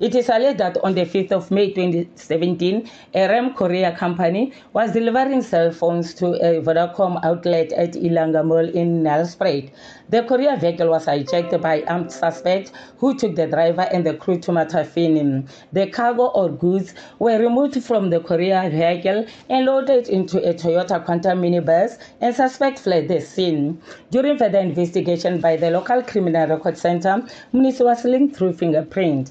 It is alleged that on the 5th of May 2017, a RAM Courier company was delivering cell phones to a Vodacom outlet at Ilanga Mall in Nelspruit. The courier vehicle was hijacked by armed suspects who took the driver and the crew to Matafini. The cargo or goods were removed from the courier vehicle and loaded into a Toyota Quantum minibus and suspect fled the scene. During further investigation by the local criminal record center, Mnisi was linked through fingerprint.